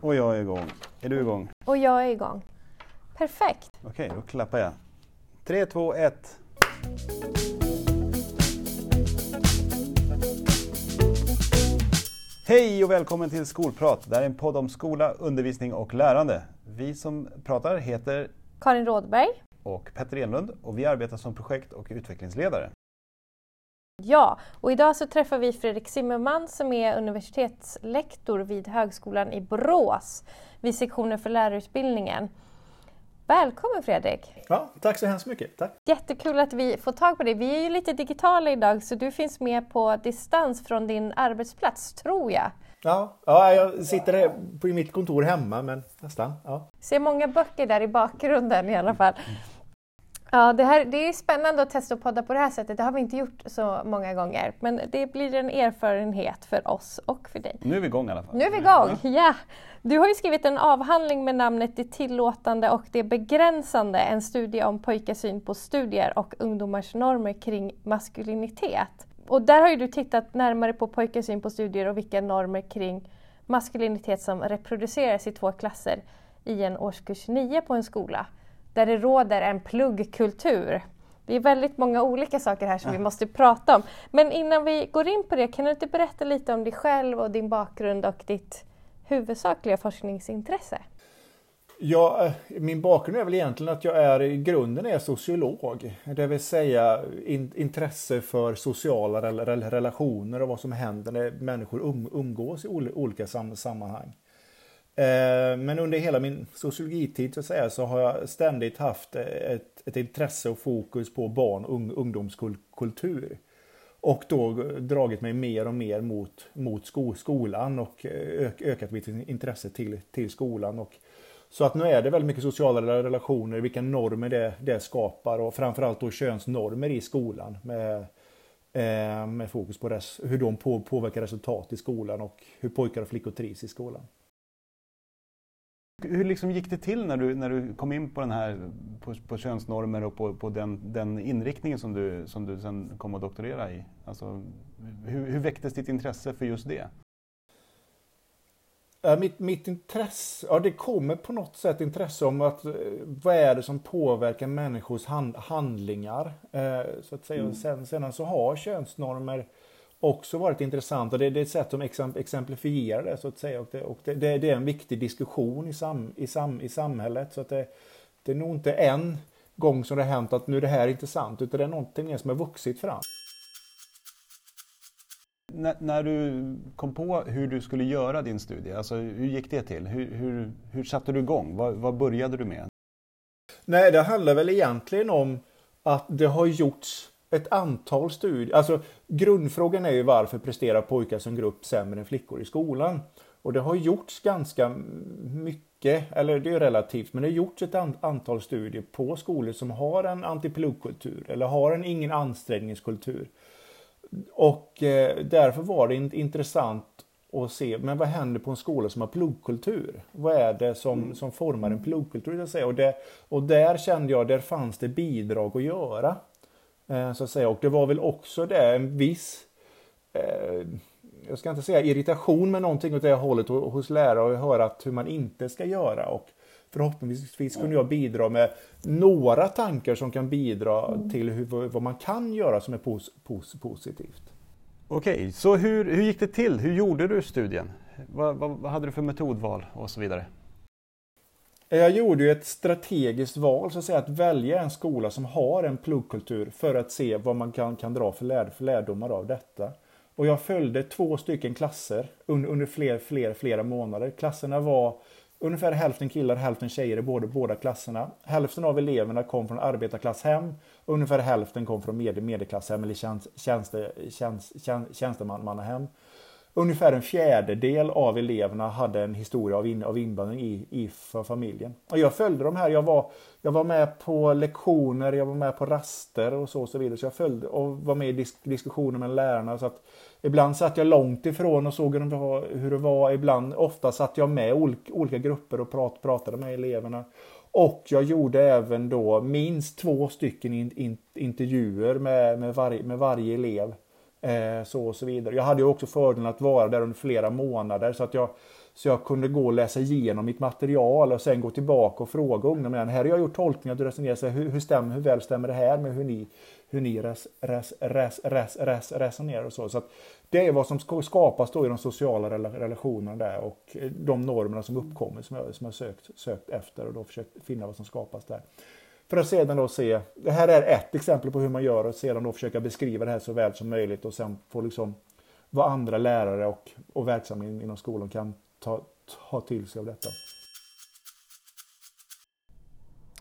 Och jag är igång. Är du igång? Och jag är igång. Perfekt. Okej, då klappar jag. 3, 2, 1. Hej och välkommen till Skolprat. Det här är en podd om skola, undervisning och lärande. Vi som pratar heter Karin Rådberg. och Petter Enlund och vi arbetar som projekt och utvecklingsledare. Ja, och idag så träffar vi Fredrik Zimmerman som är universitetslektor vid Högskolan i Borås vid sektionen för lärarutbildningen. Välkommen Fredrik! Ja, tack så hemskt mycket. Tack. Jättekul att vi får tag på dig. Vi är ju lite digitala idag så du finns med på distans från din arbetsplats, tror jag. Ja, ja, jag sitter på mitt kontor hemma, men nästan. Ja. Ser många böcker där i bakgrunden i alla fall. Ja, det, här, det är spännande att testa att podda på det här sättet. Det har vi inte gjort så många gånger. Men det blir en erfarenhet för oss och för dig. Nu är vi igång i alla fall. Nu är vi igång! Ja. Du har ju skrivit en avhandling med namnet Det tillåtande och det begränsande. En studie om pojkars syn på studier och ungdomars normer kring maskulinitet. Och där har ju du tittat närmare på pojkars syn på studier och vilka normer kring maskulinitet som reproduceras i två klasser i en årskurs 9 på en skola där det råder en pluggkultur. Det är väldigt många olika saker här som vi måste prata om. Men innan vi går in på det, kan du inte berätta lite om dig själv och din bakgrund och ditt huvudsakliga forskningsintresse? Ja, eh, min bakgrund är väl egentligen att jag är i grunden är sociolog. Det vill säga in, intresse för sociala rel, relationer och vad som händer när människor um, umgås i ol, olika sam, sammanhang. Eh, men under hela min sociologitid så, att säga, så har jag ständigt haft eh, ett, ett intresse och fokus på barn och ung, ungdomskultur. Och då dragit mig mer och mer mot, mot sko, skolan och eh, ök, ökat mitt intresse till, till skolan. Och, så att nu är det väldigt mycket sociala relationer, vilka normer det, det skapar och framförallt då könsnormer i skolan. Med, med fokus på res, hur de på, påverkar resultat i skolan och hur pojkar och flickor trivs i skolan. Hur liksom gick det till när du, när du kom in på den här på, på könsnormer och på, på den, den inriktningen som du, som du sen kom att doktorera i? Alltså, hur, hur väcktes ditt intresse för just det? Mitt, mitt intresse, ja det kommer på något sätt intresse om att vad är det som påverkar människors hand, handlingar. Eh, så att säga. Mm. Sen, sedan så har könsnormer också varit intressant och det, det är ett sätt som exemplifierar det så att säga. Och det, och det, det, det är en viktig diskussion i, sam, i, sam, i samhället. Så att det, det är nog inte en gång som det har hänt att nu är det här intressant utan det är någonting som har vuxit fram. När, när, du kom på hur du skulle göra din studie, alltså hur gick det till? Hur, hur, hur satte du igång? Vad, vad började du med? Nej, det handlar väl egentligen om att det har gjorts ett antal studier. Alltså grundfrågan är ju varför presterar pojkar som grupp sämre än flickor i skolan? Och det har gjorts ganska mycket, eller det är relativt, men det har gjorts ett antal studier på skolor som har en antipluggkultur eller har en ingen ansträngningskultur. Och eh, därför var det intressant att se, men vad händer på en skola som har pluggkultur? Vad är det som, mm. som formar en pluggkultur? Så och, det, och där kände jag, där fanns det bidrag att göra. Eh, så att säga. Och det var väl också det en viss eh, jag ska inte säga irritation med någonting åt det hållet hos lärare och höra att hur man inte ska göra. Och förhoppningsvis kunde jag bidra med några tankar som kan bidra mm. till hur, vad man kan göra som är pos, pos, positivt. Okej, så hur, hur gick det till? Hur gjorde du studien? Vad, vad, vad hade du för metodval och så vidare? Jag gjorde ju ett strategiskt val, så att säga, att välja en skola som har en pluggkultur för att se vad man kan, kan dra för, lär, för lärdomar av detta. Och jag följde två stycken klasser under, under fler, fler, flera månader. Klasserna var ungefär hälften killar, hälften tjejer i båda, båda klasserna. Hälften av eleverna kom från arbetarklasshem, ungefär hälften kom från medie, medelklasshem eller tjänste, tjänste, tjänst, tjänstemannahem ungefär en fjärdedel av eleverna hade en historia av, in, av invandring i, i för familjen. Och jag följde de här. Jag var, jag var med på lektioner, jag var med på raster och så och så vidare. Så jag följde och var med i disk, diskussioner med lärarna. Så att ibland satt jag långt ifrån och såg hur det var. Hur det var. Ibland, ofta satt jag med olika, olika grupper och prat, pratade med eleverna. Och jag gjorde även då minst två stycken in, in, intervjuer med, med, varje, med varje elev. Eh, så och så vidare. Jag hade ju också fördelen att vara där under flera månader så att jag Så jag kunde gå och läsa igenom mitt material och sen gå tillbaka och fråga ungdomarna. Här har jag gjort tolkningar och resonerat. Hur, hur, stämmer, hur väl stämmer det här med hur ni, hur ni res, res, res, res, res, resonerar och så. så det är vad som skapas då i de sociala relationerna där och eh, de normerna som uppkommer som jag, som jag sökt, sökt efter och då försökt finna vad som skapas där. För att sedan då se, det här är ett exempel på hur man gör och sedan då försöka beskriva det här så väl som möjligt och sen få liksom vad andra lärare och, och verksamma inom skolan kan ta, ta till sig av detta.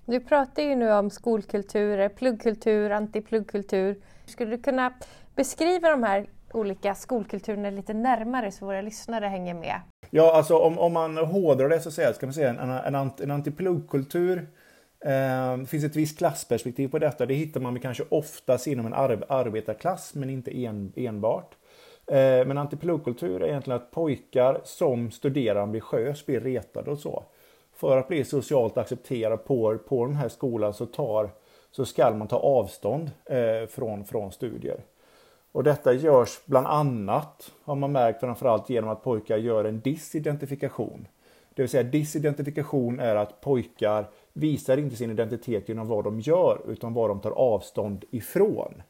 Du pratar ju nu om skolkulturer, pluggkultur, antipluggkultur. Skulle du kunna beskriva de här olika skolkulturerna lite närmare så våra lyssnare hänger med? Ja, alltså om, om man hårdrar det så säga, ska man säga en, en, en, antipluggkultur det finns ett visst klassperspektiv på detta. Det hittar man kanske oftast inom en arbetarklass men inte en, enbart. Ehm, men antipilotkultur är egentligen att pojkar som studerar ambitiöst blir retade och så. För att bli socialt accepterad på, på den här skolan så, tar, så ska man ta avstånd eh, från, från studier. Och detta görs bland annat, har man märkt framförallt genom att pojkar gör en disidentifikation. Det vill säga disidentifikation är att pojkar visar inte sin identitet genom vad de gör utan vad de tar avstånd ifrån.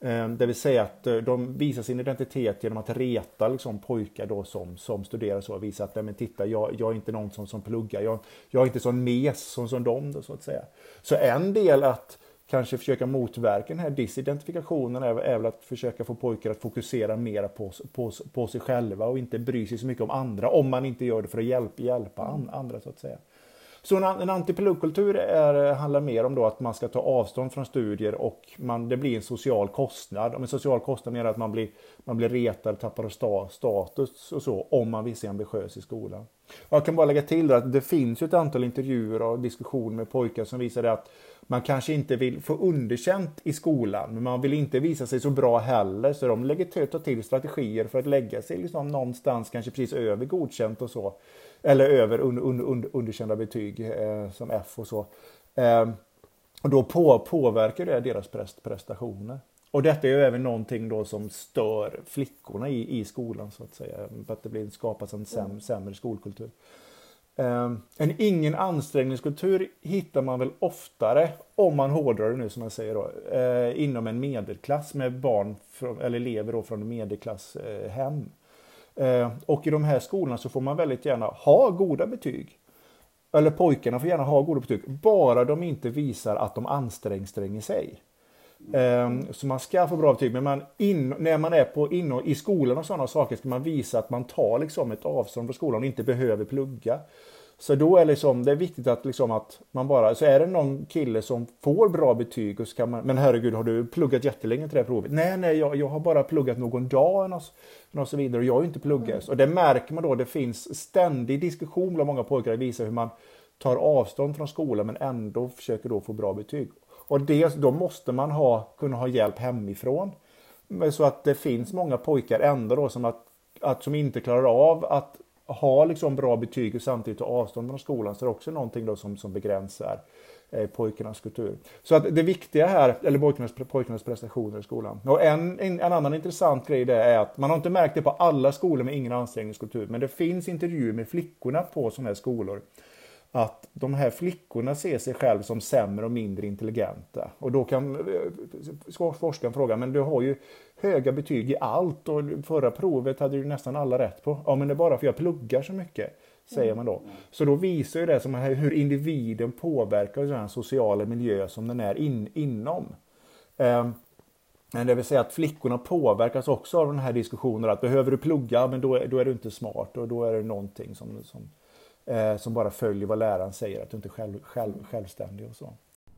Ehm, det vill säga att eh, de visar sin identitet genom att reta liksom, pojkar då som, som studerar så. och Visa att, men titta, jag, jag är inte någon som, som pluggar. Jag, jag är inte sån mes som, som de då, så att säga. Så en del att kanske försöka motverka den här disidentifikationen är, är väl att försöka få pojkar att fokusera mer på, på, på sig själva och inte bry sig så mycket om andra. Om man inte gör det för att hjälpa, hjälpa andra så att säga. Så en, en antipilotkultur handlar mer om då att man ska ta avstånd från studier och man, det blir en social kostnad. Och en social kostnad menar att man blir, man blir retad, tappar sta, status och så om man vill se ambitiös i skolan. Och jag kan bara lägga till att det finns ett antal intervjuer och diskussioner med pojkar som visar att man kanske inte vill få underkänt i skolan, men man vill inte visa sig så bra heller. Så de lägger tar till strategier för att lägga sig liksom någonstans, kanske precis över godkänt och så. Eller över un, un, un, underkända betyg eh, som F och så. Eh, och då på, påverkar det deras prestationer. Och detta är ju även någonting då som stör flickorna i, i skolan så att säga. För att det blir, skapas en säm, sämre skolkultur. Eh, en ingen ansträngningskultur hittar man väl oftare, om man hårdrar det nu som jag säger då, eh, inom en medelklass med barn, från, eller elever då från medelklasshem. Eh, Eh, och i de här skolorna så får man väldigt gärna ha goda betyg. Eller pojkarna får gärna ha goda betyg, bara de inte visar att de anstränger sig. Ehm, så man ska få bra betyg, men man in, när man är på, in, i skolan och sådana saker ska man visa att man tar liksom ett avstånd från skolan och inte behöver plugga. Så då är liksom, det är viktigt att, liksom att man bara, så är det någon kille som får bra betyg och så kan man, men herregud har du pluggat jättelänge till det här provet? Nej, nej, jag, jag har bara pluggat någon dag och, och så vidare och jag har ju inte pluggat. Mm. Och det märker man då, det finns ständig diskussion bland många pojkar att visa hur man tar avstånd från skolan men ändå försöker då få bra betyg. Och det, då måste man ha, kunna ha hjälp hemifrån. Så att det finns många pojkar ändå då som, att, att, som inte klarar av att ha liksom bra betyg och samtidigt ta avstånd från skolan så är det också någonting då som, som begränsar eh, pojkarnas kultur. Så att det viktiga här, eller pojkarnas, pojkarnas prestationer i skolan. Och en, en, en, annan intressant grej det är att man har inte märkt det på alla skolor med ingen ansträngningskultur, men det finns intervjuer med flickorna på sådana här skolor att de här flickorna ser sig själv som sämre och mindre intelligenta. Och då kan eh, forskaren fråga, men du har ju höga betyg i allt och förra provet hade du nästan alla rätt på. Ja, men det är bara för jag pluggar så mycket, säger man då. Så då visar ju det som hur individen påverkar den sociala miljö som den är in, inom. Um, det vill säga att flickorna påverkas också av den här diskussionen att behöver du plugga, men då är, då är du inte smart och då är det någonting som, som eh, som bara följer vad läraren säger, att du inte är själv, själv, självständig och så.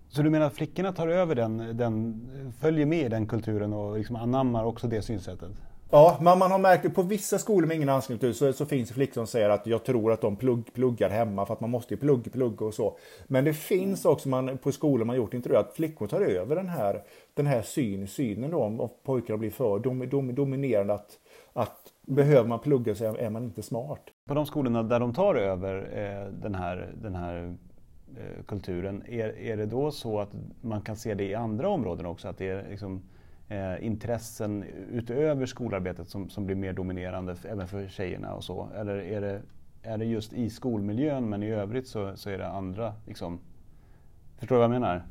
Så du menar att flickorna tar över den, den följer med i den kulturen och liksom anammar också det synsättet? Ja, men man har märkt det på vissa skolor med ingen anslutning så, så finns det flickor som säger att jag tror att de plugg, pluggar hemma för att man måste ju plugga, plugga och så. Men det finns också man, på skolor man gjort intervjuer att flickor tar över den här, den här syn, synen då om pojkar blir för dom, dom, dominerande att, att behöver man plugga så är man inte smart. På de skolorna där de tar över eh, den här, den här eh, kulturen, är, är det då så att man kan se det i andra områden också? Att det är liksom, eh, intressen utöver skolarbetet som, som blir mer dominerande även för tjejerna och så? Eller är det är det just i skolmiljön men i övrigt så, så är det andra liksom, Förstår du vad jag menar?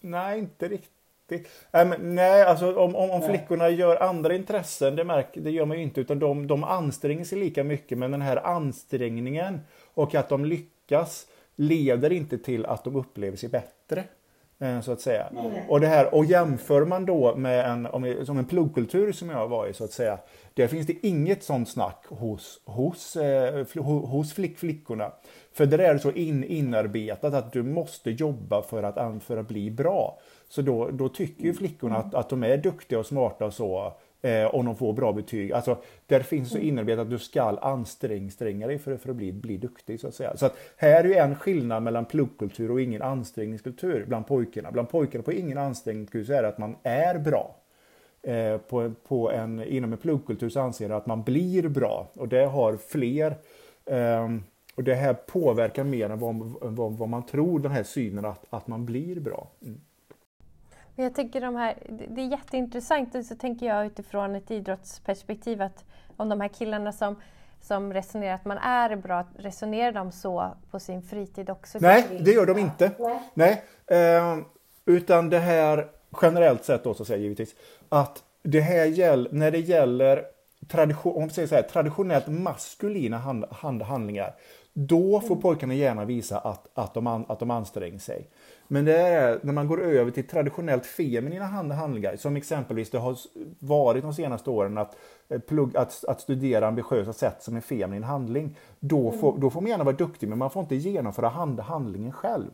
Nej, inte riktigt. Nej, men, nej alltså om, om, om flickorna gör andra intressen, det, märker, det gör man ju inte, utan de, de anstränger sig lika mycket, men den här ansträngningen och att de lyckas leder inte till att de upplever sig bättre. Eh, så att säga. Mm. Och, det här, och jämför man då med en, om, som en pluggkultur som jag var i så att säga. Där finns det inget sånt snack hos, hos, eh, hos flick, flickorna. För där är det så in, inarbetat att du måste jobba för att, för att bli bra. Så då, då tycker ju flickorna att, att de är duktiga och smarta och så eh, om de får bra betyg. Alltså, där finns så inarbetat att du ska anstränga dig för, för att bli, bli duktig. Så att säga. Så att här är ju en skillnad mellan pluggkultur och ingen ansträngningskultur bland pojkarna. Bland pojkarna på ingen ansträngningskultur så är det att man är bra. Eh, på, på en, inom en pluggkultur så anser jag att man blir bra och det har fler eh, och det här påverkar mer än vad, vad, vad, man tror, den här synen att, att man blir bra. Mm. Jag tycker de här, det är jätteintressant och så tänker jag utifrån ett idrottsperspektiv att om de här killarna som, som resonerar att man är bra, resonerar de så på sin fritid också? Nej, det gör de inte. Nej, eh, utan det här generellt sett då så säger jag givetvis att det här gäller, när det gäller tradition, om säger så här, traditionellt maskulina hand, hand, handlingar, då får pojkarna gärna visa att, att, de, att de anstränger sig. Men det är när man går över till traditionellt feminina handlingar, som exempelvis det har varit de senaste åren att, eh, plugg, att, att studera ambitiösa sätt som en feminin handling. Då får, mm. då får man gärna vara duktig, men man får inte genomföra hand, handlingen själv.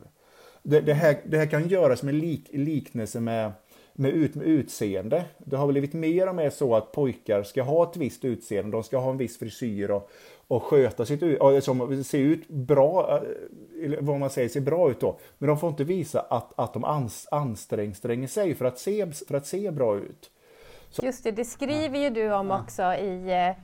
Det, det, här, det här kan göras med lik, liknelse med med, ut, med utseende. Det har blivit mer och mer så att pojkar ska ha ett visst utseende, de ska ha en viss frisyr och, och sköta sitt ut, som ser ut bra, eh, vad man säger ser bra ut då. Men de får inte visa att, att de ans, anstränger sig för att se, för att se bra ut. Så. Just det, det skriver ju du om också i eh,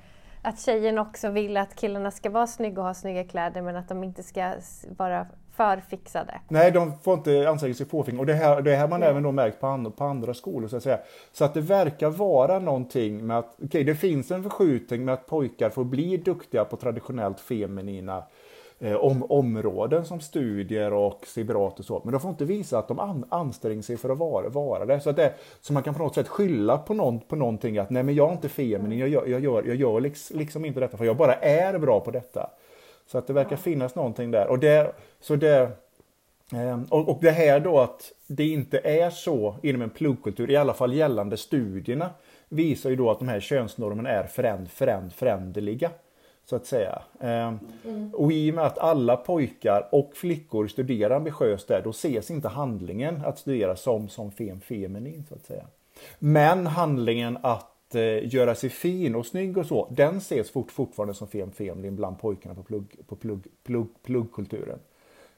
att tjejen också vill att killarna ska vara snygga och ha snygga kläder men att de inte ska vara för fixade. Nej, de får inte anstränga sig fåfänga och det här, det här man mm. även då märkt på, and, på andra skolor så att säga. Så att det verkar vara någonting med att, okej okay, det finns en förskjutning med att pojkar får bli duktiga på traditionellt feminina eh, om, områden som studier och ciberat och så. Men de får inte visa att de an, anstränger sig för att vara, vara det. Så, att det. så man kan på något sätt skylla på, någon, på någonting att nej men jag är inte feminin, jag gör, jag gör, jag gör liksom, liksom inte detta för jag bara är bra på detta. Så att det verkar finnas någonting där. Och det, så det, ehm, och, och det här då att det inte är så inom en pluggkultur, i alla fall gällande studierna, visar ju då att de här könsnormerna är föränd, föränd, föränderliga. Så att säga. Ehm, mm. Och i och med att alla pojkar och flickor studerar ambitiöst där, då ses inte handlingen att studera som, som fem, feminin. Så att säga. Men handlingen att eh, göra sig fin och snygg och så, den ses fort, fortfarande som fem femling bland pojkarna på, plugg, på plugg, plugg, pluggkulturen.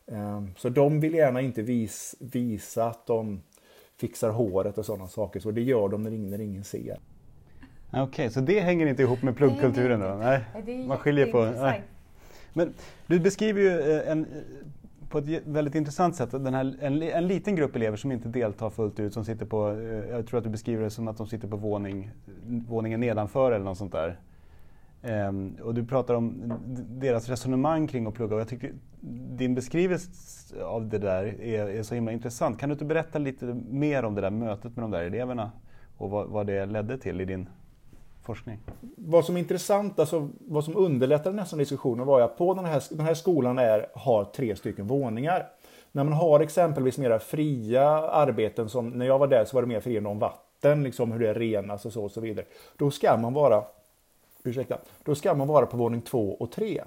Eh, så de vill gärna inte vis, visa att de fixar håret och sådana saker, så det gör de när ingen, när ingen ser. Okej, okay, så det hänger inte ihop med pluggkulturen då? Nej, man skiljer på... Nej. Men du beskriver ju eh, en på ett väldigt intressant sätt. Den här, en, en, liten grupp elever som inte deltar fullt ut, som sitter på, eh, jag tror att du beskriver det som att de sitter på våning, våningen nedanför eller något sånt där. Um, och du pratar om deras resonemang kring att plugga och jag tycker din beskrivning av det där är, är, så himla intressant. Kan du inte berätta lite mer om det där mötet med de där eleverna och vad, vad det ledde till i din forskning. Vad som är intressant, alltså vad som underlättade nästan diskussionen var att på den här, den här skolan är, har tre stycken våningar. När man har exempelvis mera fria arbeten som när jag var där så var det mer fria om vatten, liksom hur det renas och så och så vidare. Då ska man vara, ursäkta, då ska man vara på våning två och tre.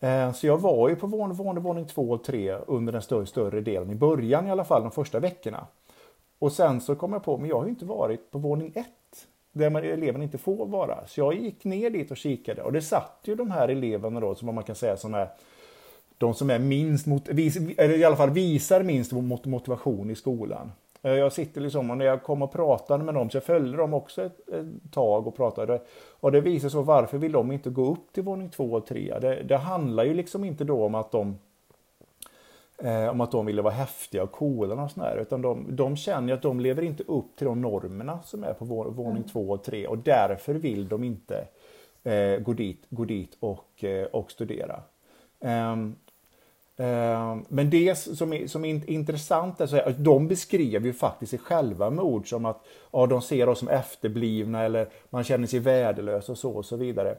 Eh, så jag var ju på våning, våning, våning två och tre under den större, större delen, i början i alla fall, de första veckorna. Och sen så kom jag på, men jag har ju inte varit på våning ett där eleverna inte får vara. Så jag gick ner dit och kikade och det satt ju de här eleverna då som man kan säga som är de som är minst, mot, eller i alla fall visar minst mot motivation i skolan. Eh, jag sitter liksom och när jag kom och pratade med dem så jag följde dem också ett, ett tag och pratade. Och det visar sig varför vill de inte gå upp till våning två och tre? Det, det handlar ju liksom inte då om att de eh, om att de ville vara häftiga och coola och sådär. Utan de, de känner att de lever inte upp till de normerna som är på våning mm. två och tre och därför vill de inte eh, gå, dit, gå dit och, eh, och studera. Um, um, men det som är, som är intressant är att de beskrev ju faktiskt sig själva med ord som att ja, de ser oss som efterblivna eller man känner sig värdelös och så och så vidare.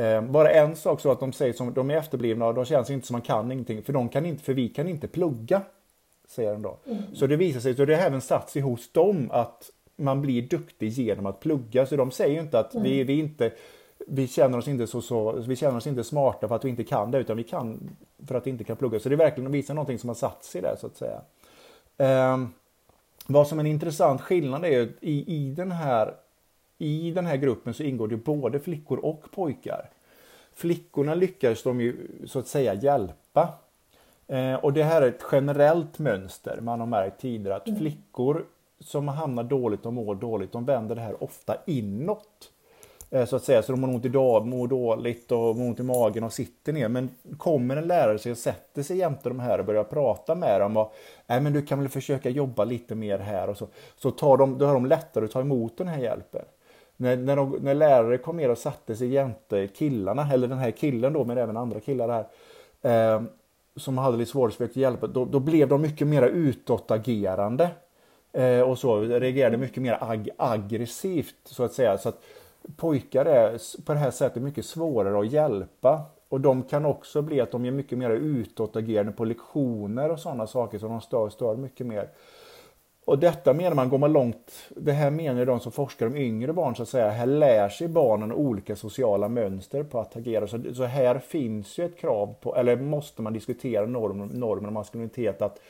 Eh, bara en sak så att de säger som de är efterblivna och de känns inte som man kan ingenting för de kan inte, för vi kan inte plugga. Säger de då. Mm. Så det visar sig, så det har även satt sig hos dem att man blir duktig genom att plugga. Så de säger inte att mm. vi, vi inte vi känner oss inte så, så, vi känner oss inte smarta för att vi inte kan det utan vi kan för att vi inte kan plugga. Så det är verkligen visar någonting som har satt sig där så att säga. Eh, vad som är en intressant skillnad är att i, i den här i den här gruppen så ingår det både flickor och pojkar. Flickorna lyckas de ju så att säga hjälpa. Eh, och det här är ett generellt mönster man har märkt tidigare att mm. flickor som hamnar dåligt och mår dåligt, de vänder det här ofta inåt. Eh, så att säga, så de mår ont idag, mår dåligt och mår ont i magen och sitter ner. Men kommer en lärare sig och sätter sig jämte de här och börjar prata med dem och Nej men du kan väl försöka jobba lite mer här och så. Så tar de, då har de lättare att ta emot den här hjälpen när, när, de, när lärare kom ner och satte sig jämte killarna, eller den här killen då, men även andra killar här, eh, som hade lite svårt att hjälpa, då, då blev de mycket mer utåtagerande. Eh, och så reagerade mycket mer ag aggressivt så att säga. Så att pojkar är på det här sättet mycket svårare att hjälpa. Och de kan också bli att de är mycket mer utåtagerande på lektioner och sådana saker så de stör, stör mycket mer. Och detta menar man, går man långt, det här menar de som forskar om yngre barn så att säga, här lär sig barnen olika sociala mönster på att agera. Så, så här finns ju ett krav på, eller måste man diskutera normen, norm och maskulinitet, att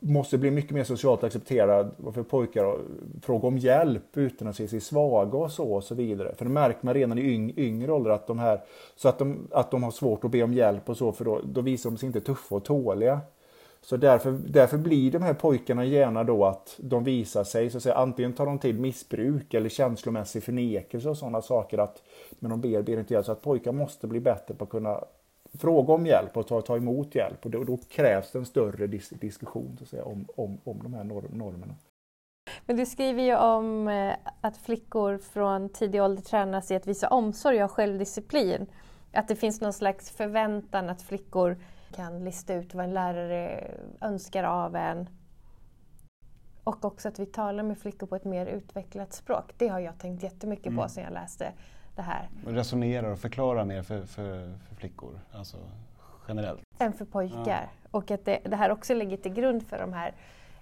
måste bli mycket mer socialt accepterad för pojkar att fråga om hjälp utan att se sig svaga och så och så vidare. För det märker man redan i yng, yngre ålder att de här, så att de, att de har svårt att be om hjälp och så för då, då visar de sig inte tuffa och tåliga. Så därför, därför blir de här pojkarna gärna då att de visar sig, så att säga, antingen tar de till missbruk eller känslomässig förnekelse och sådana saker. att Men de ber, ber inte hjälp. Så att pojkar måste bli bättre på att kunna fråga om hjälp och ta, ta emot hjälp. Och då, då krävs det en större dis diskussion så att säga, om, om, om de här norm, normerna. Men du skriver ju om eh, att flickor från tidig ålder tränas i att visa omsorg och självdisciplin. Att det finns någon slags förväntan att flickor kan lista ut vad en lärare önskar av en. Och också att vi talar med flickor på ett mer utvecklat språk. Det har jag tänkt jättemycket mm. på sedan jag läste det här. Och resonerar och förklarar mer för, för, för flickor, alltså generellt? Än för pojkar. Ja. Och att det, det, här också ligger till grund för de här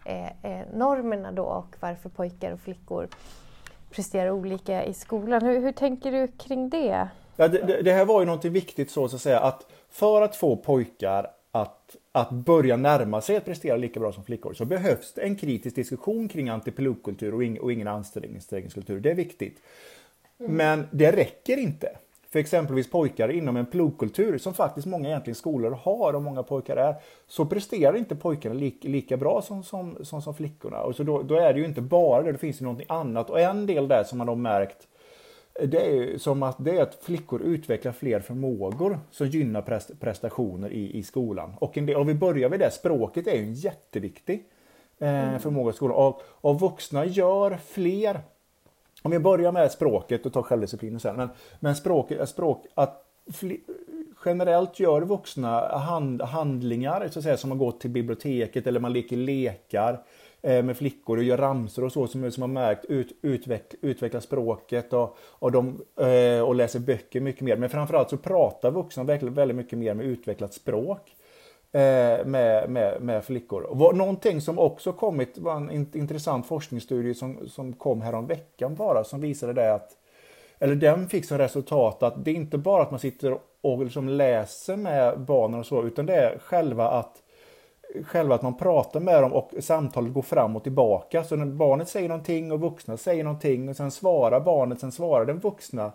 eh, eh, normerna då och varför pojkar och flickor presterar olika i skolan. Hur, hur tänker du kring det? Ja, det, det, här var ju någonting viktigt så, så att säga att för att få pojkar att, att börja närma sig att prestera lika bra som flickor så behövs det en kritisk diskussion kring antipilotkultur och, ing, och ingen ansträngningskultur. Det är viktigt. Mm. Men det räcker inte. För exempelvis pojkar inom en pluggkultur som faktiskt många egentligen skolor har och många pojkar är, så presterar inte pojkarna lika, lika bra som, som, som, som flickorna. Och så då, då, är det ju inte bara det, det finns ju någonting annat. Och en del där som man har märkt det är som att det är att flickor utvecklar fler förmågor som gynnar prestationer i, i skolan. Och en del, om vi börjar med det, språket är ju en jätteviktig eh, mm. förmåga i skolan. Och, och vuxna gör fler om vi börjar med språket och tar självdisciplinen sen. Men, men språket, språk, att fler, generellt gör vuxna hand, handlingar så att säga, som att gå till biblioteket eller man leker lekar Eh, med flickor och gör ramsor och så som, som har märkt ut, utveck, utveckla språket och, och, de, eh, och läser böcker mycket mer. Men framförallt så pratar vuxna väldigt, väldigt mycket mer med utvecklat språk eh, med, med, med flickor. Och någonting som också kommit var en intressant forskningsstudie som, som kom härom veckan bara som visade det att eller den fick som resultat att det är inte bara att man sitter och liksom läser med barnen och så utan det är själva att själva att man pratar med dem och samtalet går fram och tillbaka. Så när barnet säger någonting och vuxna säger någonting och sen svarar barnet, sen svarar den vuxna.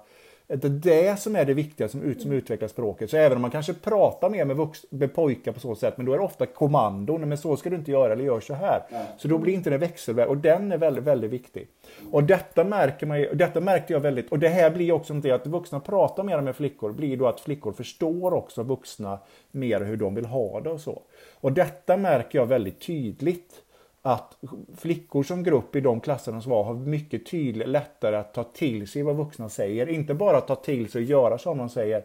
Det är det som är det viktiga som, ut, som utvecklar språket. Så även om man kanske pratar mer med, vux, med pojkar på så sätt, men då är det ofta kommandon. Men så ska du inte göra eller gör så här. Så då blir inte det växelverk och den är väldigt, väldigt viktig. Och detta märker man detta märkte jag väldigt, och det här blir också det att vuxna pratar mer med flickor, blir då att flickor förstår också vuxna mer hur de vill ha det och så. Och detta märker jag väldigt tydligt att flickor som grupp i de klasserna som var har mycket tydligt lättare att ta till sig vad vuxna säger. Inte bara ta till sig och göra som de säger.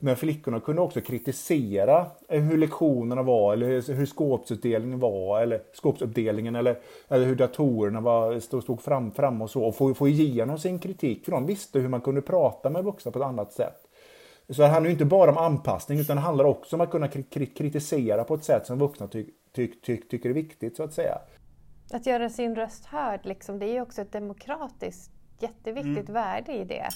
Men flickorna kunde också kritisera eh, hur lektionerna var eller hur skåpsutdelningen var eller skåpsuppdelningen eller, eller hur datorerna var, stod, stod fram, fram och så och få, få igenom sin kritik. För de visste hur man kunde prata med vuxna på ett annat sätt. Så det handlar inte bara om anpassning utan det handlar också om att kunna kritisera på ett sätt som vuxna ty, ty, ty, tycker är viktigt så att säga. Att göra sin röst hörd, liksom, det är ju också ett demokratiskt jätteviktigt mm. värde i det.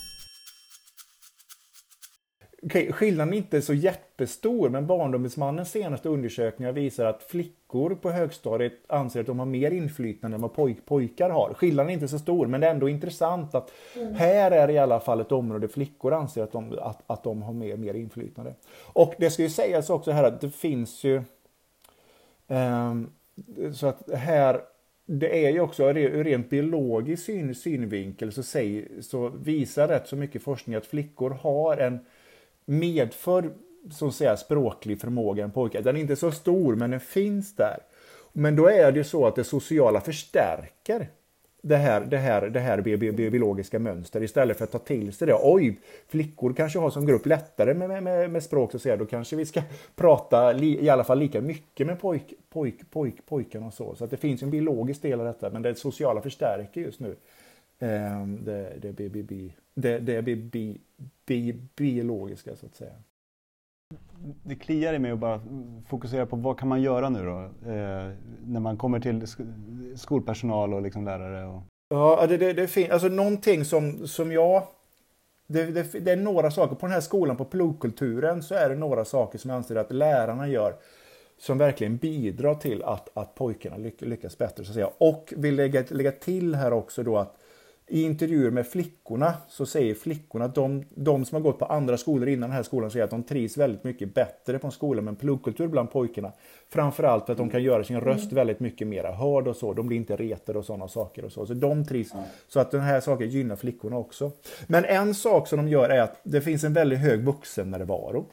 Okay, skillnaden är inte så jättestor, men Barndomsmannens senaste undersökningar visar att flickor på högstadiet anser att de har mer inflytande än vad poj pojkar har. Skillnaden är inte så stor, men det är ändå intressant att mm. här är i alla fall ett område flickor anser att de, att, att de har mer, mer inflytande. Och det ska ju sägas också här att det finns ju um, så att här det är ju också ur rent biologisk syn, synvinkel så, säg, så visar rätt så mycket forskning att flickor har en medför så att säga, språklig förmåga än pojkar. Den är inte så stor men den finns där. Men då är det ju så att det sociala förstärker det här, det här, det här biologiska mönstret istället för att ta till sig det. Oj, flickor kanske har som grupp lättare med, med, med språk så säga. Då kanske vi ska prata li, i alla fall lika mycket med pojk, pojk, pojk, pojkarna och så. Så att det finns en biologisk del av detta men det sociala förstärker just nu. Ehm, det, det, det, det, det, det, det det biologiska så att säga. Det kliar i mig att bara fokusera på vad kan man göra nu då? Eh, när man kommer till skolpersonal och liksom lärare? Och... Ja, det, det, det finns alltså någonting som, som jag det, det, det, är några saker. På den här skolan, på plogkulturen, så är det några saker som jag anser att lärarna gör som verkligen bidrar till att, att pojkarna lyckas bättre. Så att säga. Och vill lägga, lägga till här också då att i intervjuer med flickorna så säger flickorna att de, de, som har gått på andra skolor innan den här skolan säger att de trivs väldigt mycket bättre på en skola med en pluggkultur bland pojkarna. Framförallt för att de kan göra sin röst väldigt mycket mer hörd och så. De blir inte retade och sådana saker och så. Så de trivs. Så att den här saken gynnar flickorna också. Men en sak som de gör är att det finns en väldigt hög vuxennärvaro.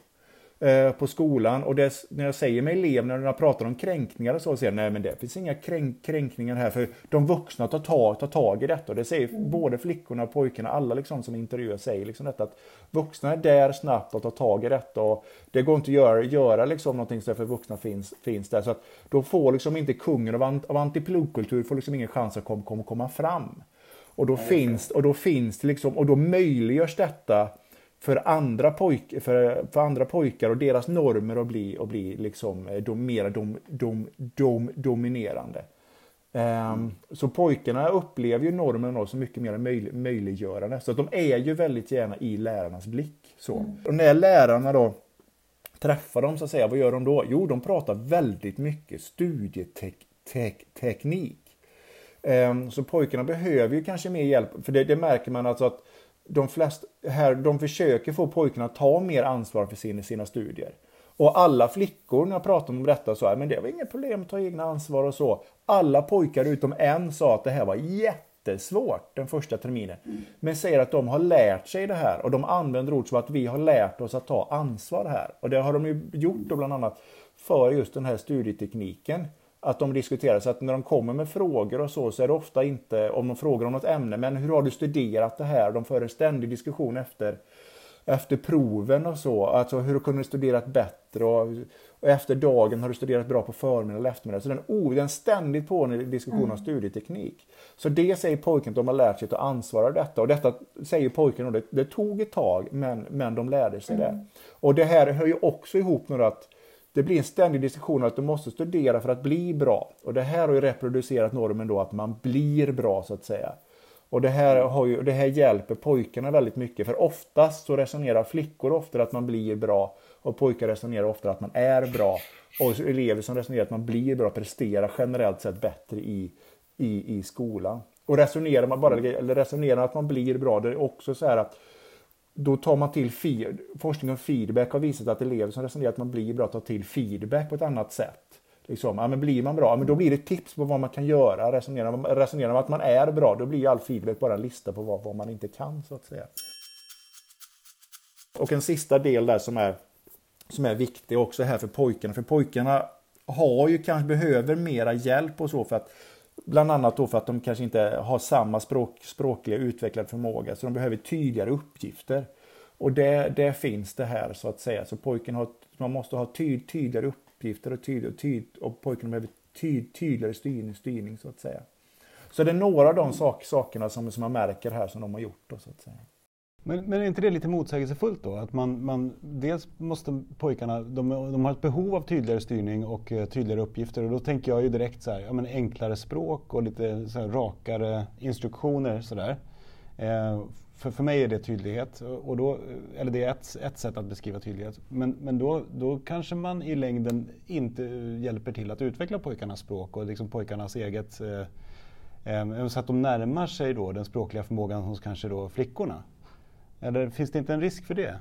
Eh, på skolan och det, när jag säger med eleverna när jag pratar om kränkningar och så säger nej men det finns inga kränk, kränkningar här för de vuxna tar tag, tar tag i detta och det säger mm. både flickorna och pojkarna, alla liksom som intervjuar säger liksom detta att vuxna är där snabbt och tar tag i detta och det går inte att göra, göra liksom någonting så för vuxna finns, finns där så att då får liksom inte kungen av, av antipluggkultur får liksom ingen chans att komma, komma, komma fram. Och då, finns, och då finns det liksom, och då möjliggörs detta för andra, pojk, för, för andra pojkar och deras normer att bli, att bli liksom, eh, dom, mer dom, dom, dom, dominerande. Um, så pojkarna upplever ju normen då som mycket mer möjlig, möjliggörande. Så att de är ju väldigt gärna i lärarnas blick. Så. Mm. Och när lärarna då träffar dem så att säga, vad gör de då? Jo, de pratar väldigt mycket studieteknik. Um, så pojkarna behöver ju kanske mer hjälp, för det, det märker man alltså att de flesta här, de försöker få pojkarna att ta mer ansvar för sin, sina studier. Och alla flickor när jag pratade om detta sa, men det var inget problem att ta egna ansvar och så. Alla pojkar utom en sa att det här var jättesvårt den första terminen. Men säger att de har lärt sig det här och de använder ord som att vi har lärt oss att ta ansvar här. Och det har de ju gjort då bland annat för just den här studietekniken att de diskuterar. Så att när de kommer med frågor och så, så är det ofta inte om de frågar om något ämne, men hur har du studerat det här? De för en ständig diskussion efter, efter proven och så. Alltså hur kunde du studerat bättre? Och, och, efter dagen har du studerat bra på förmiddag eller eftermiddag. Så den, oh, den ständigt pågående diskussion mm. om studieteknik. Så det säger pojken att de har lärt sig att ansvara detta. Och detta säger pojken och det, det tog ett tag, men, men de lärde sig mm. det. Och det här hör ju också ihop med att det blir en ständig diskussion att du måste studera för att bli bra. Och det här har ju reproducerat normen då att man blir bra så att säga. Och det här, har ju, det här hjälper pojkarna väldigt mycket för oftast så resonerar flickor ofta att man blir bra och pojkar resonerar ofta att man är bra. Och elever som resonerar att man blir bra presterar generellt sett bättre i, i, i skolan. Och resonerar man bara, eller resonerar att man blir bra, det är också så här att då tar man till feed, forskning om feedback har visat att elever som resonerar att man blir bra tar till feedback på ett annat sätt. Liksom, ja, men blir man bra, men då blir det tips på vad man kan göra. Resonerar, resonerar man att man är bra, då blir all feedback bara en lista på vad, vad man inte kan så att säga. Och en sista del där som är, som är viktig också här för pojkarna. För pojkarna har ju kanske behöver mera hjälp och så för att Bland annat då för att de kanske inte har samma språk, språkliga utvecklad förmåga så de behöver tydligare uppgifter. Och det, det finns det här så att säga. Så pojken har, man måste ha tyd, tydligare uppgifter och, tyd, och, tyd, och pojken behöver tyd, tydligare styrning, styrning så att säga. Så det är några av de sak, sakerna som, som man märker här som de har gjort. Då, så att säga. Men, men är inte det lite motsägelsefullt då? Att man, man, dels måste pojkarna, de, de har ett behov av tydligare styrning och eh, tydligare uppgifter och då tänker jag ju direkt så här, ja men enklare språk och lite så här, rakare instruktioner sådär. Eh, för, för mig är det tydlighet, och då, eller det är ett, ett sätt att beskriva tydlighet. Men, men då, då kanske man i längden inte hjälper till att utveckla pojkarnas språk och liksom pojkarnas eget eh, eh, så att de närmar sig då den språkliga förmågan hos kanske då flickorna. Eller finns det inte en risk för det?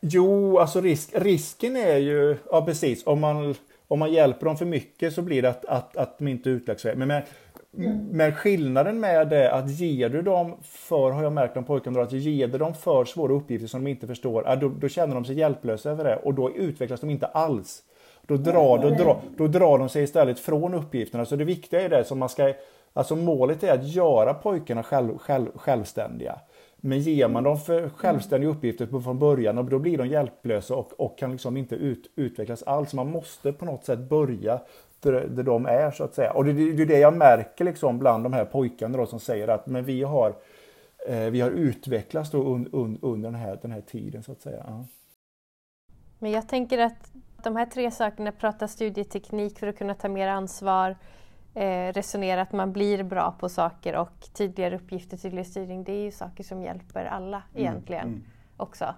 Jo, alltså risk, risken är ju, ja precis, om man, om man hjälper dem för mycket så blir det att, att, att de inte utvecklas. Men men, mm. skillnaden med det att ger du dem för, har jag märkt om pojkarna, att ger du dem för svåra uppgifter som de inte förstår, då, då känner de sig hjälplösa över det och då utvecklas de inte alls. Då drar, då, drar, då drar de sig istället från uppgifterna. Så det viktiga är det som man ska, alltså målet är att göra pojkarna själv, själv, självständiga. Men ger man dem för självständiga uppgifter från början, då blir de hjälplösa och, och kan liksom inte ut, utvecklas alls. Man måste på något sätt börja där, där de är så att säga. Och det, det är det jag märker liksom bland de här pojkarna då, som säger att men vi har, eh, vi har utvecklats då un, un, under den här, den här tiden så att säga. Ja. Men jag tänker att de här tre sakerna, prata studieteknik för att kunna ta mer ansvar, eh, resonera att man blir bra på saker och tydligare uppgifter, tydligare styrning. Det är ju saker som hjälper alla mm, egentligen mm. också.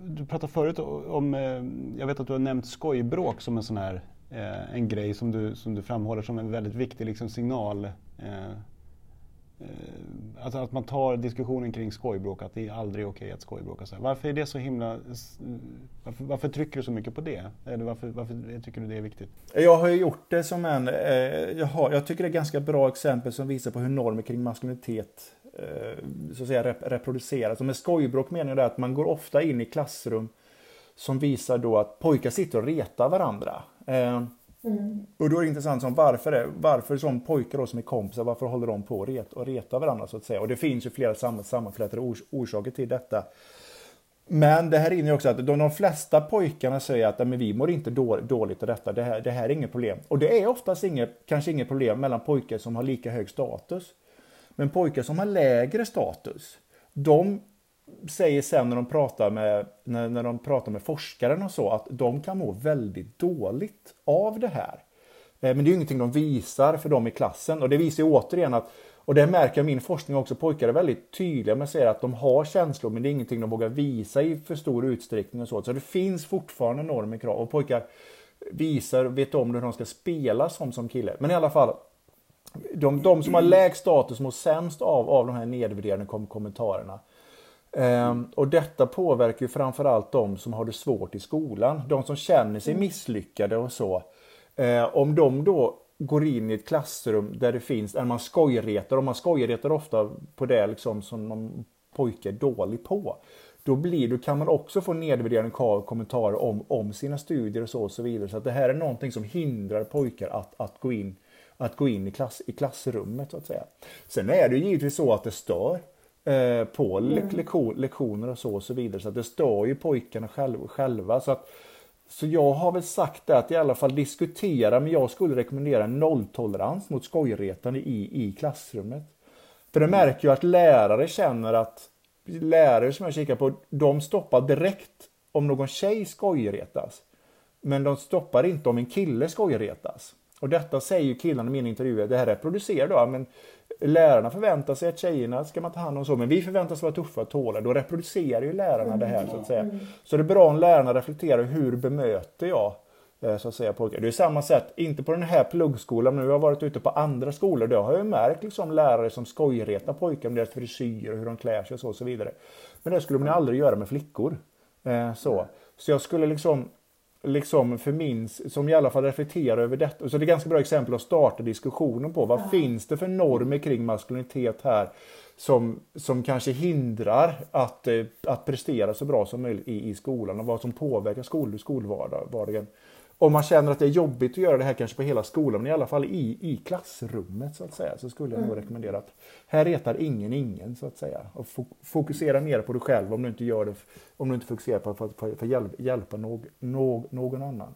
Du pratade förut om, eh, jag vet att du har nämnt skojbråk som en sån här eh, en grej som du, som du framhåller som en väldigt viktig liksom, signal Eh, Eh, alltså att man tar diskussionen kring skojbråk, att det är aldrig okej okay att skojbråka. Så varför är det så himla... Varför, varför, trycker du så mycket på det? Eller varför, varför, tycker du det är viktigt? Jag har ju gjort det som en... Eh, jag, har, jag tycker det är ganska bra exempel som visar på hur normer kring maskulinitet eh, så att säga rep, reproduceras. Och med skojbråk menar jag att man går ofta in i klassrum som visar då att pojkar sitter och retar varandra. Eh, Mm. Och då är det intressant som varför, är, varför som pojkar då som är kompisar, varför håller de på att ret, och reta varandra så att säga? Och det finns ju flera sam, sammanflätade ors, orsaker till detta. Men det här innebär också att de, de flesta pojkarna säger att men vi mår inte då, dåligt av detta, det här, det här är inget problem. Och det är oftast inget, kanske inget problem mellan pojkar som har lika hög status. Men pojkar som har lägre status, de säger sen när de pratar med, när, när de pratar med forskaren och så att de kan må väldigt dåligt av det här. Eh, men det är ju ingenting de visar för dem i klassen och det visar ju återigen att och det märker jag min forskning också, pojkar är väldigt tydliga med att säga att de har känslor men det är ingenting de vågar visa i för stor utsträckning och så. Så det finns fortfarande normer krav och pojkar visar, vet om hur de ska spela som som kille. Men i alla fall, de, de som har lägst status mår sämst av, av de här nedvärderande kom kommentarerna. Ehm, och detta påverkar ju framförallt de som har det svårt i skolan. De som känner sig mm. misslyckade och så. Ehm, om de då går in i ett klassrum där det finns, där man skojretar, och man skojretar ofta på det liksom som någon pojke är dålig på. Då, blir, då kan man också få nedvärderande kommentarer om, om sina studier och så, och så vidare. Så att det här är någonting som hindrar pojkar att, att gå in, att gå in i, klass, i klassrummet så att säga. Sen är det givetvis så att det stör. Eh, på mm. lektion, lektioner och så och så vidare. Så att det står ju pojkarna själv, själva. Så, att, så jag har väl sagt det att i alla fall diskutera, men jag skulle rekommendera nolltolerans mot skojretande i, i klassrummet. För det mm. märker ju att lärare känner att lärare som jag kikar på, de stoppar direkt om någon tjej skojretas. Men de stoppar inte om en kille skojretas. Och detta säger ju killarna i min intervju, det här reproducerar då, men lärarna förväntar sig att tjejerna ska man ta hand om så, men vi förväntas vara tuffa och tåla. Då reproducerar ju lärarna det här så att säga. Mm. Så det är bra om lärarna reflekterar hur bemöter jag eh, så att säga pojkar. Det är samma sätt, inte på den här pluggskolan, men nu har jag varit ute på andra skolor. Då har jag märkt liksom lärare som skojretar pojkar med deras frisyr och hur de klär sig och så och så vidare. Men det skulle man aldrig göra med flickor. Eh, så. så jag skulle liksom liksom för min, som i alla fall reflekterar över detta. Så det är ganska bra exempel att starta diskussionen på. Vad ja. finns det för normer kring maskulinitet här som, som kanske hindrar att, eh, att prestera så bra som möjligt i, i skolan och vad som påverkar skol, skolvardagen. Om man känner att det är jobbigt att göra det här kanske på hela skolan, men i alla fall i, i klassrummet så att säga, så skulle jag nog mm. rekommendera att här retar ingen ingen så att säga. Och fokusera mer på dig själv om du inte gör det, om du inte fokuserar på att hjälpa någ, någ, någon annan.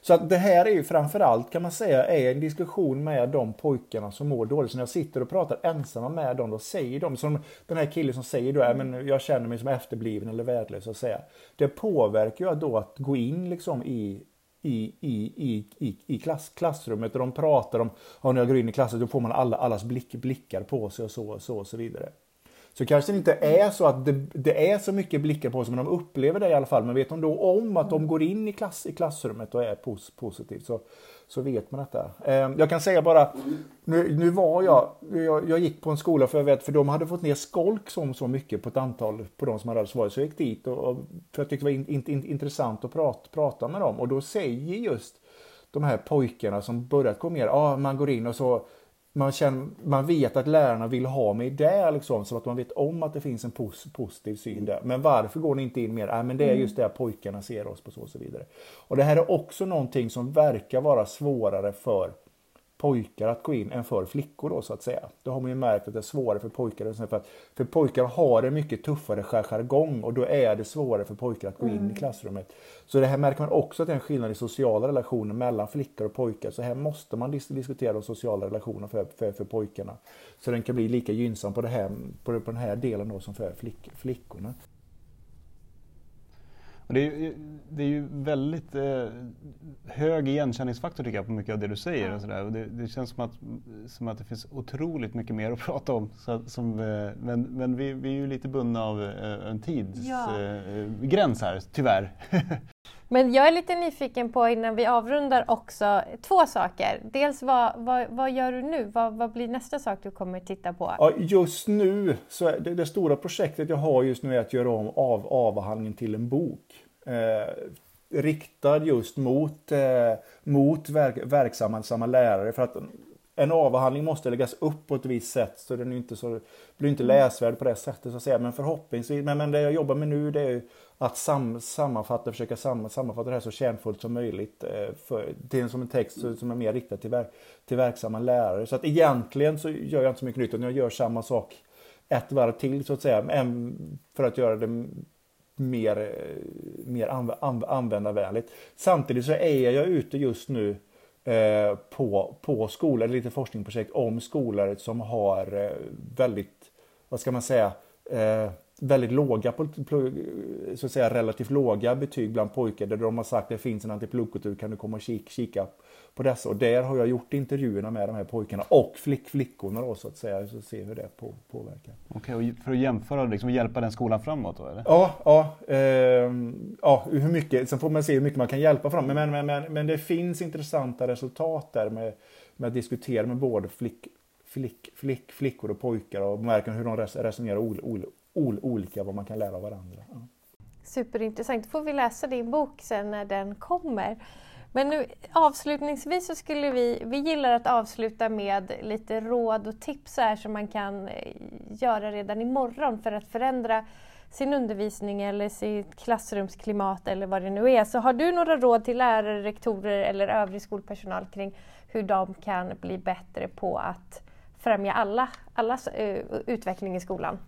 Så att det här är ju framförallt kan man säga är en diskussion med de pojkarna som mår dåligt. Så när jag sitter och pratar ensamma med dem, då säger de, som den här killen som säger då, men jag känner mig som efterbliven eller värdelös så att säga. Det påverkar ju då att gå in liksom i i, i, i, i, i klass, klassrummet och de pratar om, ja, när jag går in i klassen då får man alla, allas blick, blickar på sig och så och så och så vidare. Så kanske det inte är så att det, det, är så mycket blickar på sig, men de upplever det i alla fall. Men vet de då om att de går in i, klass, i klassrummet och är pos, positivt så, så vet man detta. Ehm, jag kan säga bara, nu, nu var jag, jag, jag, gick på en skola för jag vet, för de hade fått ner skolk som så mycket på ett antal, på de som hade svarat. Så jag gick dit och, och för jag tyckte det var in, in, in, intressant att prata, prata med dem. Och då säger just de här pojkarna som börjat gå mer, ja ah, man går in och så man, känner, man vet att lärarna vill ha mig där, liksom, så att man vet om att det finns en pos, positiv syn där. Men varför går ni inte in mer? Äh, men det är mm. just det pojkarna ser oss på så och så vidare. Och det här är också någonting som verkar vara svårare för pojkar att gå in än för flickor då så att säga. Då har man ju märkt att det är svårare för pojkar. För, att, för pojkar har en mycket tuffare jargong och då är det svårare för pojkar att gå in mm. i klassrummet. Så det här märker man också att det är en skillnad i sociala relationer mellan flickor och pojkar. Så här måste man dis diskutera de sociala relationerna för, för, för pojkarna. Så den kan bli lika gynnsam på, det här, på, på den här delen då som för flick, flickorna. Och det, är, det är ju väldigt eh, hög igenkänningsfaktor tycker jag på mycket av det du säger. Och så där. Och det, det, känns som att, som att det finns otroligt mycket mer att prata om. Så, som, eh, men men vi, vi är ju lite bundna av eh, en tidsgräns ja. Eh, här, tyvärr. Men jag är lite nyfiken på innan vi avrundar också två saker. Dels vad, vad, vad gör du nu? Vad, vad, blir nästa sak du kommer titta på? Ja, just nu, så det, det, stora projektet jag har just nu är att göra om av, avhandlingen till en bok. Eh, riktad just mot, eh, mot verk, verksamma lärare. För att en avhandling måste läggas upp på ett visst sätt så den är inte så, blir inte läsvärd på det sättet. Så att säga. Men förhoppningsvis, men, men det jag jobbar med nu det är att sam, sammanfatta, försöka sam, sammanfatta det här så kärnfullt som möjligt eh, för, till, som en text som är mer riktad till, verk, till verksamma lärare. Så att egentligen så gör jag inte så mycket nytt utan jag gör samma sak ett varv till så att säga. För att göra det mer, eh, mer anv anv användarvänligt. Samtidigt så är jag ute just nu eh, på, på skolor, lite forskningsprojekt om skolor som har eh, väldigt, vad ska man säga, eh, väldigt låga, så att säga relativt låga betyg bland pojkar där de har sagt att det finns en antipluggkultur, kan du komma och kika, kika på dessa? Och där har jag gjort intervjuerna med de här pojkarna och flick, flickorna då så att säga, så se hur det på, påverkar. Okej, okay, och för att jämföra liksom, och hjälpa den skolan framåt då eller? Ja, ja, eh, ja hur mycket, sen får man se hur mycket man kan hjälpa fram. Men, men, men, men det finns intressanta resultat där med, med att diskutera med både flick, flick, flick, flickor och pojkar och märka hur de resonerar olika, vad man kan lära av varandra. Ja. Superintressant. Då får vi läsa din bok sen när den kommer. Men nu, avslutningsvis så skulle vi, vi gillar att avsluta med lite råd och tips här som man kan eh, göra redan imorgon för att förändra sin undervisning eller sitt klassrumsklimat eller vad det nu är. Så har du några råd till lärare, rektorer eller övrig skolpersonal kring hur de kan bli bättre på att främja alla, allas eh, utveckling i skolan?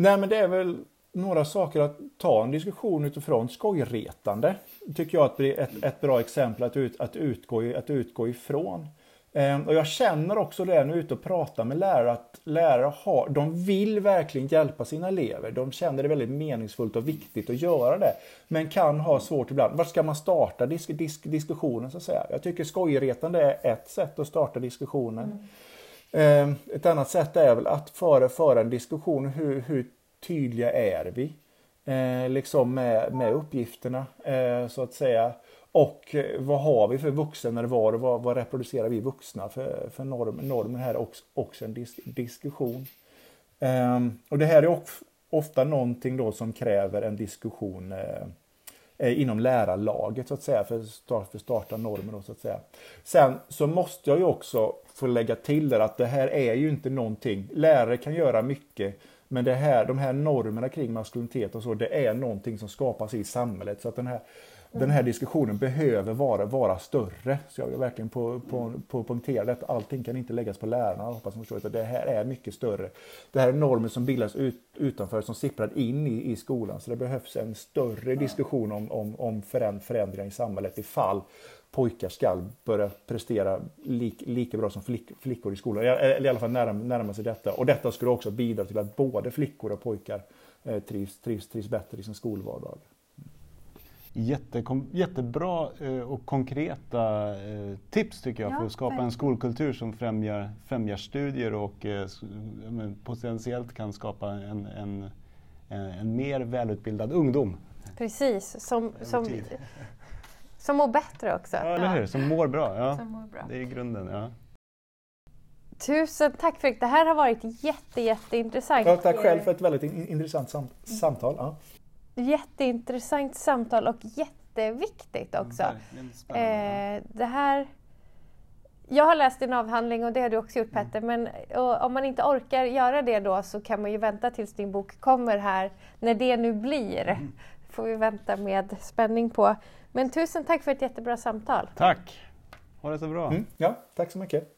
Nej men det är väl några saker att ta en diskussion utifrån. Skojretande tycker jag att det är ett, ett bra exempel att, ut, att, utgå, att utgå ifrån. Ehm, och jag känner också det när jag är ute och pratar med lärare att lärare har, de vill verkligen hjälpa sina elever. De känner det väldigt meningsfullt och viktigt att göra det. Men kan ha svårt ibland. Var ska man starta disk, disk, diskussionen så att säga? Jag tycker skojretande är ett sätt att starta diskussionen. Mm. Ehm, ett annat sätt är väl att föra, föra en diskussion hur, hur tydliga är vi? Eh, liksom med, med uppgifterna eh, så att säga. Och eh, vad har vi för vuxennärvaro? Vad, vad reproducerar vi vuxna för, för norm, normer här? Också, också en dis, diskussion. Eh, och det här är ofta någonting då som kräver en diskussion eh, Eh, inom lärarlaget så att säga för att start, för starta normer då, så att säga. Sen så måste jag ju också få lägga till där att det här är ju inte någonting, lärare kan göra mycket men det här, de här normerna kring maskulinitet och så, det är någonting som skapas i samhället. Så att den här den här diskussionen behöver vara, vara större. Så jag vill verkligen på, på, på punktera detta. Allting kan inte läggas på lärarna. hoppas ni förstår. Det här är mycket större. Det här är normer som bildas ut, utanför som sipprar in i, i skolan. Så det behövs en större diskussion om, om, om förändringar i samhället ifall pojkar ska börja prestera lik, lika bra som flick, flickor i skolan. Eller i alla fall närma, närma sig detta. Och detta skulle också bidra till att både flickor och pojkar eh, trivs, trivs, trivs bättre i sin skolvardag. Jätte, jättebra eh, och konkreta eh, tips tycker jag ja, för att skapa en skolkultur som främjar, främjar studier och potentiellt kan skapa en, en, en mer välutbildad ungdom. Precis, som, som, som mår bättre också. Ja, eller hur? Som mår bra. Ja. Som mår bra. Det är grunden. Ja. Tusen tack Fredrik, det här har varit jätte, jätteintressant. Ja, tack själv för ett väldigt intressant sam samtal. Ja. Jätteintressant samtal och jätteviktigt också. Mm, eh, det här... Jag har läst din avhandling och det har du också gjort Petter, mm. men om man inte orkar göra det då så kan man ju vänta tills din bok kommer här, när det nu blir. Mm. får vi vänta med spänning på. Men tusen tack för ett jättebra samtal. Tack! Ha det så bra. Mm, ja, tack så mycket.